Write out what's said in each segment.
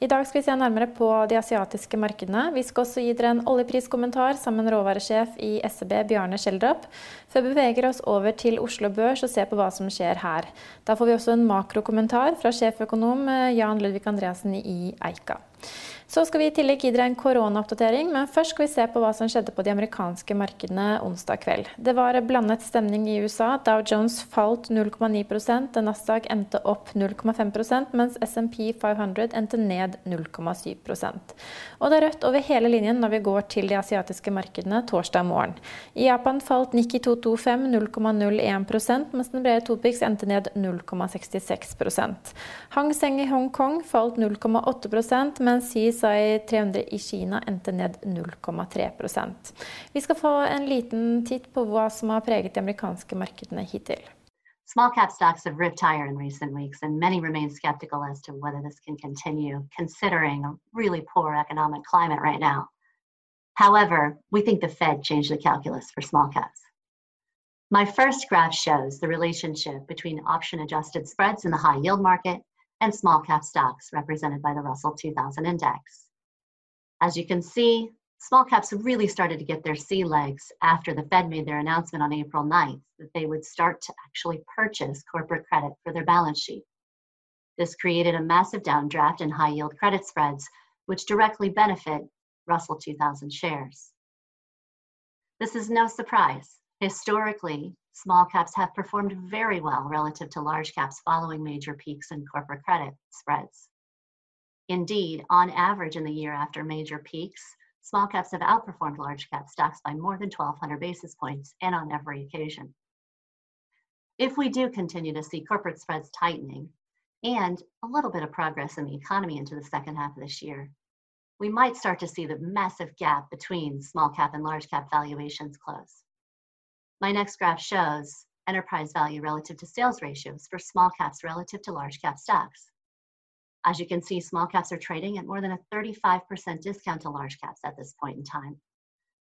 I dag skal vi se nærmere på de asiatiske markedene. Vi skal også gi dere en oljepriskommentar sammen med råvaresjef i SEB, Bjarne Schjelderup, før vi beveger oss over til Oslo Børs og ser på hva som skjer her. Da får vi også en makrokommentar fra sjeføkonom eh, Jan Ludvig Andreassen i Eika. Så skal vi i tillegg gi dere en koronaoppdatering, men først skal vi se på hva som skjedde på de amerikanske markedene onsdag kveld. Det var blandet stemning i USA. Dow Jones falt 0,9% Nasdaq endte opp 0,5% mens SMP 500 endte ned 0,7% Og det er rødt over hele linjen når vi går til de asiatiske markedene torsdag morgen. I Japan falt Nikki 225 0,01 mens den brede Topix endte ned 0,66 Hang Seng i Hongkong falt 0,8 mens CSI 300 i Kina endte ned 0,3 Vi skal få en liten titt på hva som har preget de amerikanske markedene hittil. Small cap stocks have ripped higher in recent weeks, and many remain skeptical as to whether this can continue, considering a really poor economic climate right now. However, we think the Fed changed the calculus for small caps. My first graph shows the relationship between option adjusted spreads in the high yield market and small cap stocks represented by the Russell 2000 index. As you can see, small caps really started to get their sea legs after the Fed made their announcement on April 9th that they would start to actually purchase corporate credit for their balance sheet. This created a massive downdraft in high yield credit spreads, which directly benefit Russell 2000 shares. This is no surprise. Historically, small caps have performed very well relative to large caps following major peaks in corporate credit spreads. Indeed, on average in the year after major peaks, small caps have outperformed large cap stocks by more than 1,200 basis points and on every occasion. If we do continue to see corporate spreads tightening and a little bit of progress in the economy into the second half of this year, we might start to see the massive gap between small cap and large cap valuations close. My next graph shows enterprise value relative to sales ratios for small caps relative to large cap stocks. As you can see, small caps are trading at more than a 35% discount to large caps at this point in time.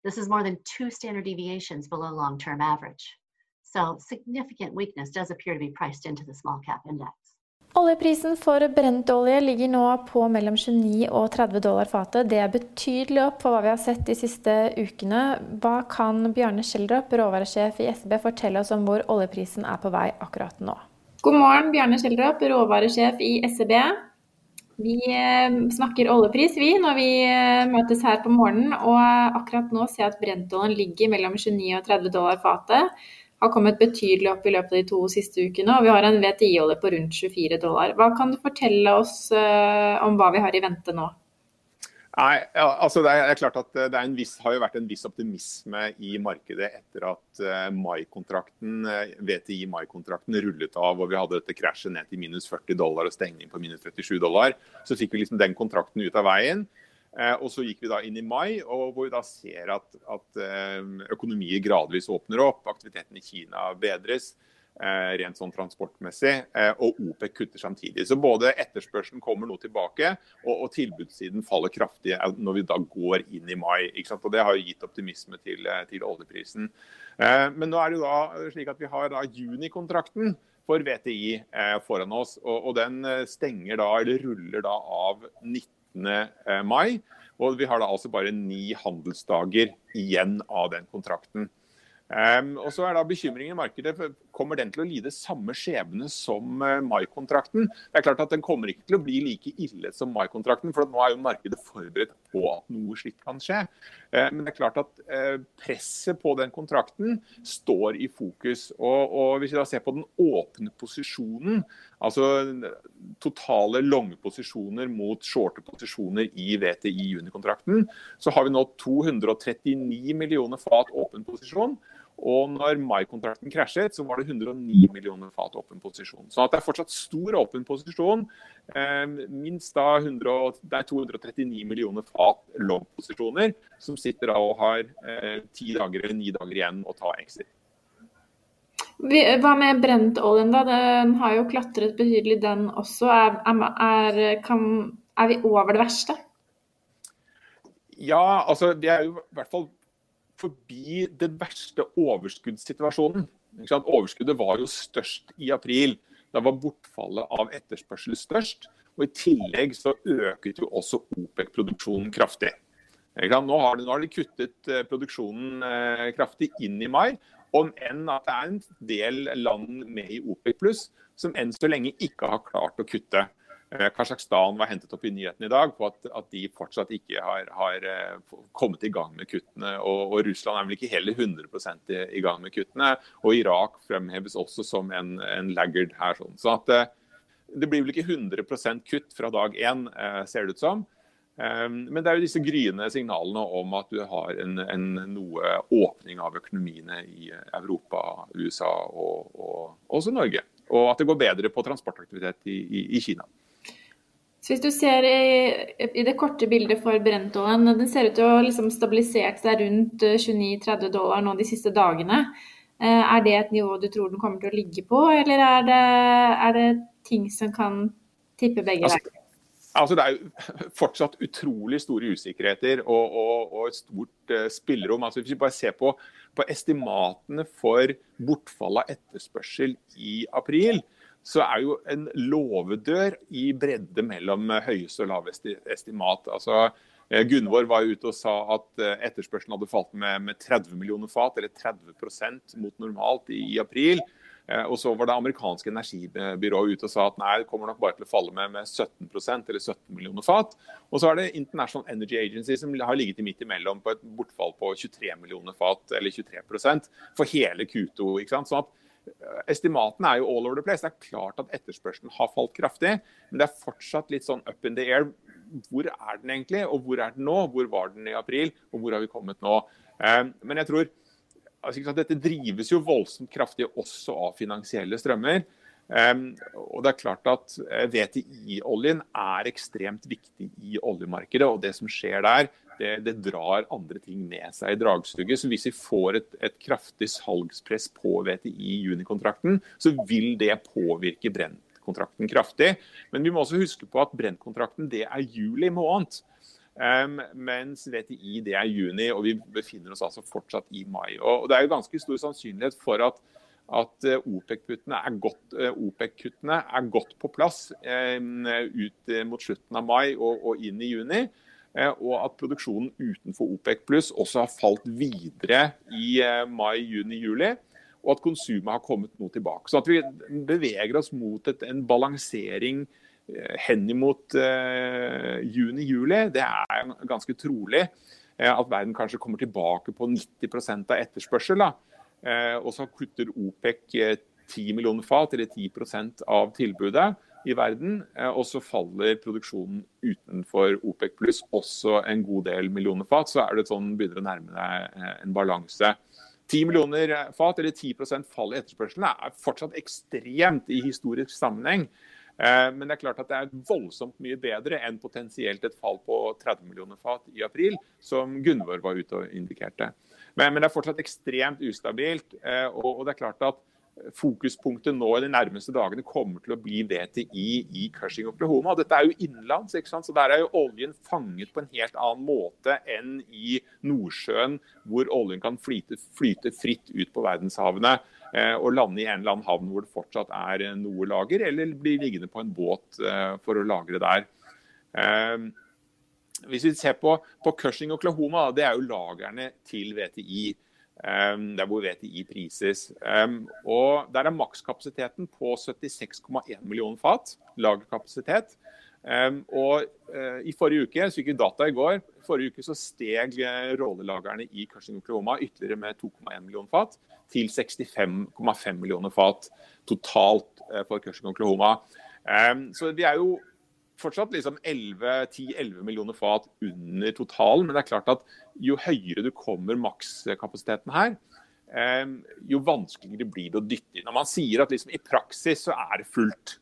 This is more than two standard deviations below long-term average. So significant weakness does appear to be priced into the small cap index. Oljeprisen for brentolje ligger nå på mellom 29 og 30 dollar fatet. Det er betydelig opp for hva vi har sett de siste ukene. Hva kan Bjarne Schjelderup, råvaresjef i SB, fortelle oss om hvor oljeprisen er på vei akkurat nå? God morgen, Bjarne Schjelderup, råvaresjef i SEB. Vi eh, snakker oljepris vi når vi eh, møtes her på morgenen, og akkurat nå ser jeg at brentoljen ligger mellom 29 og 30 dollar fatet har kommet betydelig opp i løpet av de to siste ukene, og vi har en VTI-olje på rundt 24 dollar. Hva kan du fortelle oss uh, om hva vi har i vente nå? Nei, altså det er, klart at det viss, har jo vært en viss optimisme i markedet etter at uh, mai-kontrakten, VTI mai-kontrakten rullet av og vi hadde dette krasjet ned til minus 40 dollar og stengning på minus 37 dollar. Så fikk vi liksom den kontrakten ut av veien. Eh, og så gikk vi da inn i mai, og hvor vi da ser at, at eh, økonomier gradvis åpner opp. Aktiviteten i Kina bedres eh, rent sånn transportmessig, og OPEC kutter samtidig. Så både etterspørselen kommer nå tilbake, og, og tilbudssiden faller kraftig når vi da går inn i mai. Og Det har jo gitt optimisme til, til oljeprisen. Men nå er det jo da slik at vi har da junikontrakten for VTI foran oss, og, og den stenger da, eller ruller da av 19 Eh, mai. Og vi har da altså bare ni handelsdager igjen av den kontrakten. Um, og så er da bekymringen i markedet, Kommer den til å lide samme skjebne som uh, mai-kontrakten? Det er klart at Den kommer ikke til å bli like ille som mai-kontrakten, for nå er jo markedet forberedt på at noe slikt kan skje. Uh, men det er klart at uh, presset på den kontrakten står i fokus. Og, og Hvis vi da ser på den åpne posisjonen, altså totale lange posisjoner mot shorte posisjoner i VTI-junikontrakten, så har vi nå 239 millioner fat åpen posisjon. Og når mai-kontrakten krasjet, så var det 109 millioner fat åpen posisjon. Så det er fortsatt stor åpen posisjon. Eh, minst da 100, det er 239 millioner fat long-posisjoner som sitter da og har eh, ti dager eller ni dager igjen å ta exit. Hva med brentoljen, da? Den har jo klatret betydelig, den også. Er, er, kan, er vi over det verste? Ja, altså vi er jo i hvert fall forbi den verste overskuddssituasjonen. Overskuddet var jo størst i april. Da var bortfallet av etterspørsel størst. Og I tillegg så øket jo også OPEC-produksjonen kraftig. Nå har, de, nå har, de, kuttet eh, produksjonen eh, kraftig inn i mai. Om enn at det er en del land med i OPEC pluss som enn så lenge ikke har klart å kutte. Eh, Kasjokstan var hentet opp i nyhetene i dag på at, at de fortsatt ikke har, har, kommet i gang med kuttene. Og, og, Russland er vel ikke heller 100 i, i, gang med kuttene. Og Irak fremheves også som en, en laggard her. Sånn. Så at, det blir vel ikke 100% kutt fra dag én, ser det ut som. Men det er jo disse gryende signalene om at du har en, en noe åpning av økonomiene i Europa, USA og, og også Norge. Og at det går bedre på transportaktivitet i, i, i Kina. Så hvis du ser i, i det korte bildet for brentoljen, den ser ut til å liksom stabilisert seg rundt 29-30 eh, dollar nå de siste dagene. Eh, er det et nivå du tror den kommer til å ligge på, eller er det, er det ting som kan tippe begge altså, veier? Altså, det er jo fortsatt utrolig store usikkerheter og, og, og et stort uh, spillerom. Altså, hvis vi bare ser på, på estimatene for bortfall av etterspørsel i april, så er jo en låvedør i bredde mellom høyeste og laveste estimat. Altså, eh, Gunvor var ute og sa at eh, etterspørselen hadde falt med, med 30 millioner fat, eller 30% mot normalt i, april. Eh, og så var det amerikanske energibyrået ute og sa at nei, det kommer nok bare til å falle med, med 17% eller 17 millioner fat. Og så er det International Energy Agency som har ligget i midt imellom på et bortfall på 23 millioner fat, eller 23 for hele Q2. ikke sant? Sånn at Estimatene er jo all over the place. Det er klart at etterspørselen har falt kraftig, men det er fortsatt litt sånn up in the air. Hvor er den egentlig, og hvor er den nå? Hvor var den i april, og hvor har vi kommet nå? Eh, men jeg tror altså, dette drives jo voldsomt kraftig også av finansielle strømmer. Um, og det er klart at eh, VTI-oljen er ekstremt viktig i oljemarkedet. og Det som skjer der, det, det, drar andre ting med seg i dragsuget. Så hvis vi får et, et kraftig salgspress på VTI-junikontrakten, så vil det påvirke Brent-kontrakten kraftig. Men vi må også huske på at Brent-kontrakten det er juli måned. Um, mens VTI det er juni, og vi befinner oss altså fortsatt i mai. Og, og Det er jo ganske stor sannsynlighet for at at eh, OPEC-kuttene er, eh, OPEC er, godt på plass um, ut mot slutten av mai og, og inn i juni. Eh, og at produksjonen utenfor OPEC pluss også har falt videre i eh, mai, juni, juli. Og at konsumet har kommet noe tilbake. Så at vi beveger oss mot et, en balansering eh, henimot uh, juni-juli, det er ganske trolig. At verden kanskje kommer tilbake på 90 av etterspørsel. Da. Og så kutter OPEC 10 millioner fat, eller 10% av tilbudet i verden. Eh, og så faller produksjonen utenfor OPEC pluss også en god del millioner fat. Så er det sånn begynner å nærme deg eh, en balanse. 10 millioner fat, eller 10 fall i etterspørselen, er fortsatt ekstremt i historisk sammenheng. Eh, men det er klart at det er voldsomt mye bedre enn potensielt et fall på 30 millioner fat i april, som Gunvor var ute og indikerte. Men, det er fortsatt ekstremt ustabilt. Og det er klart at fokuspunktet nå i de nærmeste dagene kommer til å bli VTI i Cushing, Oklahoma. Dette er jo innenlands, ikke sant? så der er jo oljen fanget på en helt annen måte enn i Nordsjøen, hvor oljen kan flyte, flyte fritt ut på verdenshavene eh, og lande i en eller annen havn hvor det fortsatt er noe lager, eller bli liggende på en båt eh, for å lagre der. Eh, hvis vi ser på, på Cushing, Oklahoma, det er jo lagrene til VTI. Der hvor VTI prises. Og Der er makskapasiteten på 76,1 millioner fat lagerkapasitet. Um, og uh, I forrige uke så gikk data i går, forrige uke så steg rådelagerne i Cushing Oklahoma ytterligere med 2,1 millioner fat til 65,5 millioner fat totalt uh, for Cushing Oklahoma. Um, så vi er jo fortsatt liksom 10-11 millioner fat under totalen. Men det er klart at jo høyere du kommer makskapasiteten her, eh, jo vanskeligere blir det å dytte inn. Når man sier at liksom i praksis så er det fullt eh,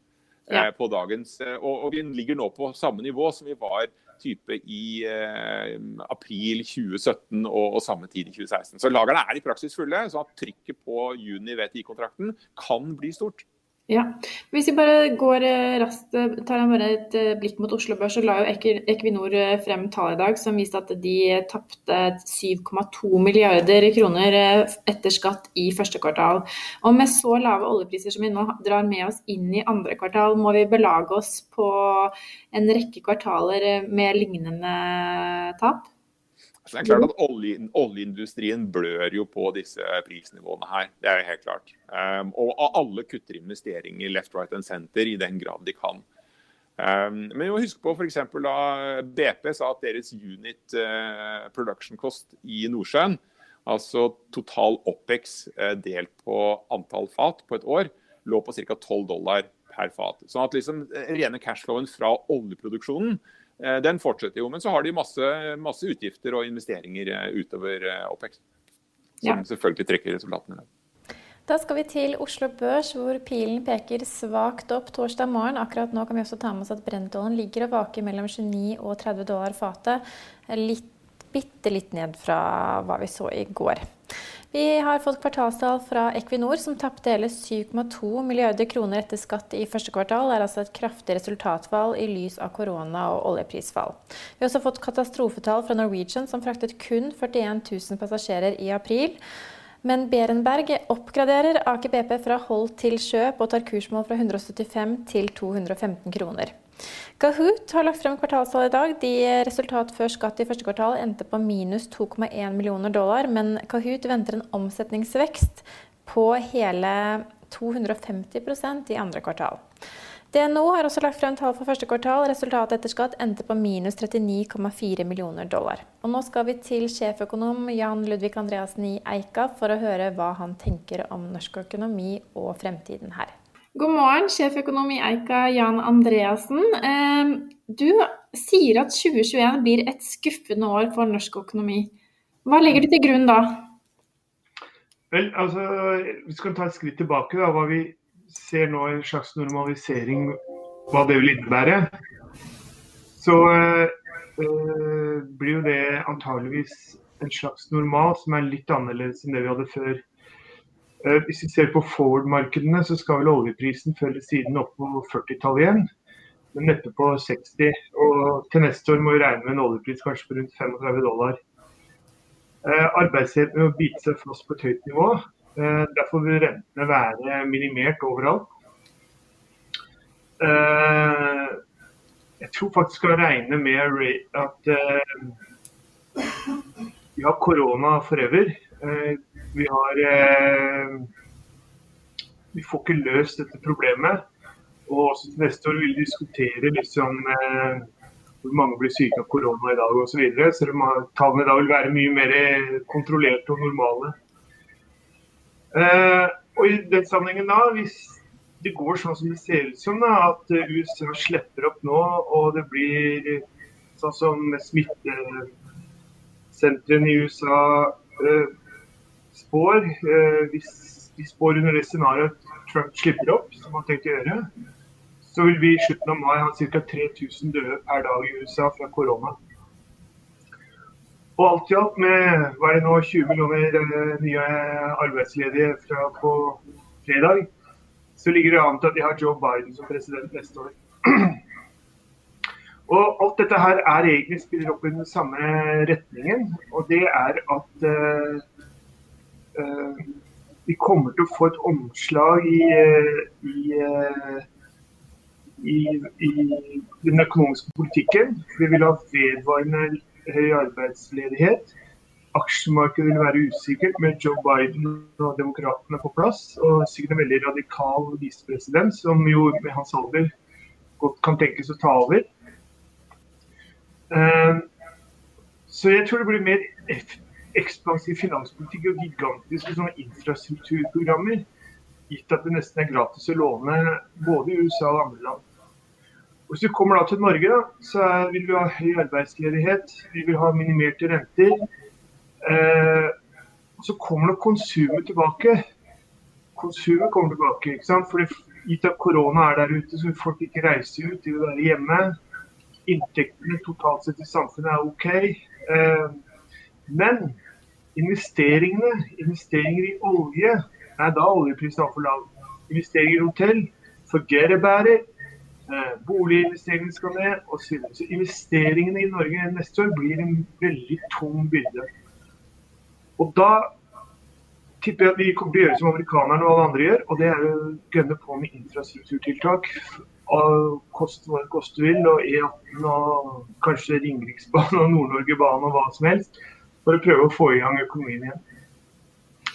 ja. på dagens eh, og, og, vi ligger nå på samme nivå som vi var type i eh, april 2017 og, og, samme tid i 2016. Så lagerne er i praksis fulle, så at trykket på juni VTI-kontrakten kan bli stort. Ja. Hvis vi bare går eh, raskt, eh, tar bare et eh, blikk mot Oslo Børs, så la jo Equinor frem tall i dag som viste at de tapte 7,2 milliarder kroner etter skatt i første kvartal. Og med så lave oljepriser som vi nå drar med oss inn i andre kvartal, må vi belage oss på en rekke kvartaler med lignende tap? Så det er klart at olje, Oljeindustrien blør jo på disse prisnivåene her. Det er jo helt klart. Um, og alle kutter investeringer left, right and center i den grad de kan. Um, men vi må huske på f.eks. da BP sa at deres unit uh, production cost i Nordsjøen, altså total OPEX uh, delt på antall fat på et år, lå på ca. 12 dollar per fat. Sånn at liksom rene cashflowen fra oljeproduksjonen Eh, den fortsetter jo, men så har de masse, masse utgifter og investeringer eh, utover eh, OPEX. Som ja. selvfølgelig trekker resultatene. Da skal vi til Oslo Børs, hvor pilen peker svakt opp torsdag morgen. Akkurat nå kan vi også ta med oss at brentoljen ligger og vaker mellom 29 og 30 dollar fatet. Litt, bitte litt ned fra hva vi så i går. Vi har fått kvartalstall fra Equinor, som tapte hele 7,2 milliarder kroner etter skatt i første kvartal. Det er altså et kraftig resultatfall i lys av korona og oljeprisfall. Vi har også fått katastrofetall fra Norwegian, som fraktet kun 41 000 passasjerer i april. Men Berenberg oppgraderer Aker BP fra hold til kjøp og tar kursmål fra 175 til 215 kroner. Kahoot har lagt frem kvartalstall i dag. De resultat før skatt i første kvartal endte på minus 2,1 millioner dollar, men Kahoot venter en omsetningsvekst på hele 250% i andre kvartal. DNO har også lagt frem tall for første kvartal. Resultatet etter skatt endte på minus 39,4 millioner dollar. Og nå skal vi til sjeføkonom Jan Ludvig Andreassen i Eika for å høre hva han tenker om norsk økonomi og fremtiden her. God morgen, sjeføkonom i Eika Jan Andreassen. Du sier at 2021 blir et skuffende år for norsk økonomi. Hva legger du til grunn da? Vel, altså, Vi skal ta et skritt tilbake. Da, hva vi ser nå en slags normalisering, hva det vil innebære. Så øh, blir jo det antageligvis en slags normal som er litt annerledes enn det vi hadde før hvis vi ser på forward-markedene, så skal vel oljeprisen før eller siden opp på 40-tallet igjen. Men neppe på 60. Og til neste år må vi regne med en oljepris kanskje på rundt 35 dollar. Eh, Arbeidsledigheten må bite seg fast på et høyt nivå. Eh, derfor vil rentene være minimert overalt. Jeg tror faktisk vi skal regne med at har korona forever. Eh, vi har eh, Vi får ikke løst dette problemet. Og også til neste år vil vi diskutere liksom, eh, hvor mange blir syke av korona i dag osv. Så videre, selv om tallene da vil være mye mer kontrollerte og normale. Og i den sammenhengen da, hvis det går sånn som det ser ut som, da, at USA slipper opp nå og det blir sånn som smittesentrene i USA spår, eh, hvis vi spår under det scenarioet Trump slipper opp, som han tenkte å gjøre, så vil vi i slutten av mai ha ca. 3000 døde per dag i USA fra korona. Og alt i alt med hva er det nå, 20 millioner eh, nye arbeidsledige fra på fredag, så ligger det an til at de har Joe Biden som president neste år. Og alt dette her er egentlig spiller opp i den samme retningen. Og det er at Eh, vi kommer til å få et omslag i, eh, i, eh, i, i den økonomiske politikken. Vi vil ha vedvarende høy arbeidsledighet. Aksjemarkedet vil være usikkert med Joe Biden og demokratene på plass. Og sikkert en veldig radikal visepresident, som jo med hans alder godt kan tenkes å ta over. Så jeg tror det blir mer ekspansiv finanspolitikk og gigantiske sånne infrastrukturprogrammer. Gitt at det nesten er gratis å låne både i USA og andre land. Hvis du kommer da til Norge, så vil vi ha høy arbeidsledighet. Vi vil ha minimerte renter. Eh, så kommer nok konsumet tilbake. Konsumet kommer tilbake. ikke sant? Fordi Gitt at korona er der ute, så vil folk ikke reise ut, de vil være hjemme. Inntektene totalt sett i samfunnet er OK. Eh, men investeringene, investeringer i olje, nei, da er oljeprisen altfor lav. Investeringer i hotell, forget about. Eh, boliginvesteringene skal ned osv. Så, så investeringene i Norge neste år blir en veldig tung byrde. Og da tipper jeg at vi kommer til å gjøre som amerikanerne og alle andre gjør, og det er å gønne på med infrastrukturtiltak. Koste hva det koste vil, og E18 og kanskje Ringeriksbanen og Nord-Norgebanen og hva som helst. For å prøve å få i gang økonomien igjen.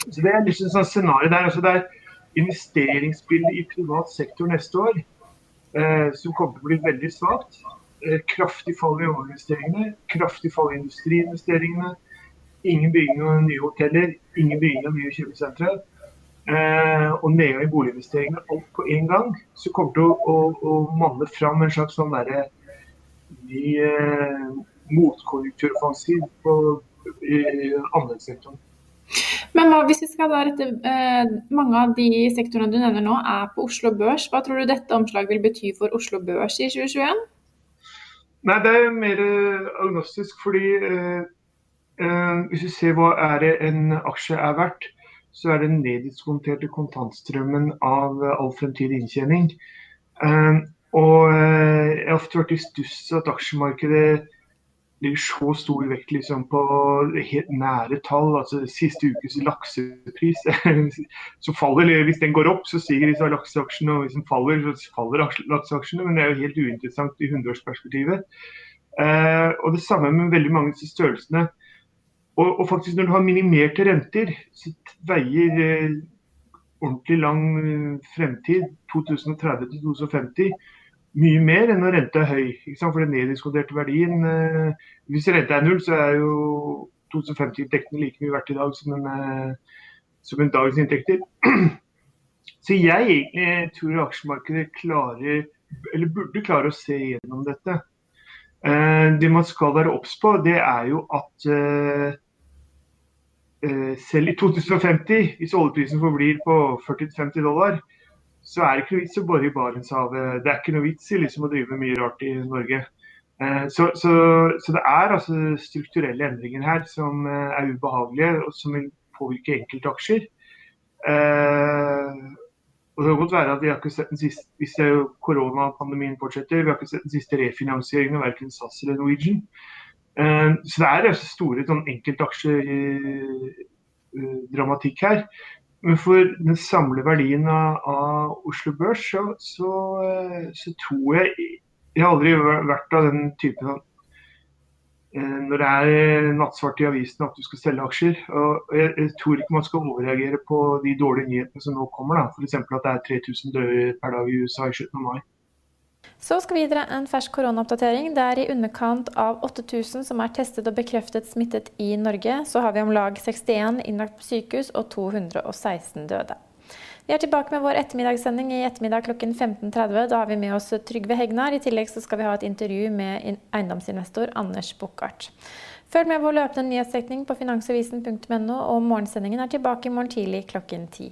Så Det er liksom sånn scenario der. Altså det er investeringsbildet i privat sektor neste år eh, som kommer til å bli veldig svakt. Eh, kraftig fall i overinvesteringene, kraftig fall i industriinvesteringene. Ingen bygging av nye hoteller, ingen bygging av nye kjøpesentre. Eh, og nedgang i boliginvesteringene alt på én gang. Så kommer det å, å, å manne fram en slags sånn derre ny eh, motkonjunkturoffensiv på i anleggssektoren. Men hva, hvis vi skal da rette eh, Mange av de sektorene du nevner nå er på Oslo Børs. Hva tror du dette omslaget vil bety for Oslo Børs i 2021? Nei, Det er mer eh, agnostisk, fordi eh, eh, hvis vi ser hva er det en aksje er verdt, så er det den neddiskonterte kontantstrømmen av all fremtidig inntjening. Eh, og eh, jeg har ofte vært i stuss at aksjemarkedet legger så stor vekt liksom, på helt nære tall. altså Siste ukes laksepris så faller. Hvis den går opp, så stiger disse lakseaksjene. Og hvis den faller, så faller lakseaksjene. Men det er jo helt uinteressant i 100-årsperspektivet. Eh, og det samme med veldig mange av disse størrelsene. Og, og, faktisk når du har minimerte renter, så veier eh, ordentlig lang eh, fremtid, 2030 til 2050, mye mer enn når renta er høy. For den neddiskonterte verdien eh, Hvis renta er null, så er jo 2050-inntektene like mye verdt i dag som en, eh, som en dagens inntekter. Så jeg egentlig tror aksjemarkedet klarer, eller burde klare å se gjennom dette. Eh, det man skal være obs på, det er jo at selv i 2050, hvis oljeprisen forblir på 40-50 dollar, så er det ikke noe vits å bore i Barentshavet. Det er ikke noe vits i liksom å drive med mye rart i Norge. Eh, så, så, så, det er altså strukturelle endringer her som eh, er ubehagelige, og som vil påvirke enkeltaksjer. Eh, og det kan godt være at vi har ikke sett den siste, Hvis koronapandemien fortsetter, vi har ikke sett den siste refinansieringen av verken SAS eller Norwegian. Så det er altså store sånn enkeltaksjedramatikk her. Men for den samlede verdien av, av Oslo Børs, så, så, eh, så, tror jeg Jeg har aldri vært av den typen eh, når det er nattsvart i avisen at du skal selge aksjer. og jeg, jeg, tror ikke man skal overreagere på de dårlige nyhetene som nå kommer. F.eks. at det er 3000 døde per dag i USA i slutten av mai. Så skal vi videre en fersk koronaoppdatering. Det er i underkant av 8000 som er testet og bekreftet smittet i Norge. Så har vi om lag 61 innlagt på sykehus og 216 døde. Vi er tilbake med vår ettermiddagssending i ettermiddag klokken 15.30. Da har vi med oss Trygve Hegnar. I tillegg skal vi ha et intervju med eiendomsinvestor Anders Bukkart. Følg med vår løpende nyhetsdekning på finansavisen.no, og morgensendingen er tilbake i morgen tidlig klokken ti.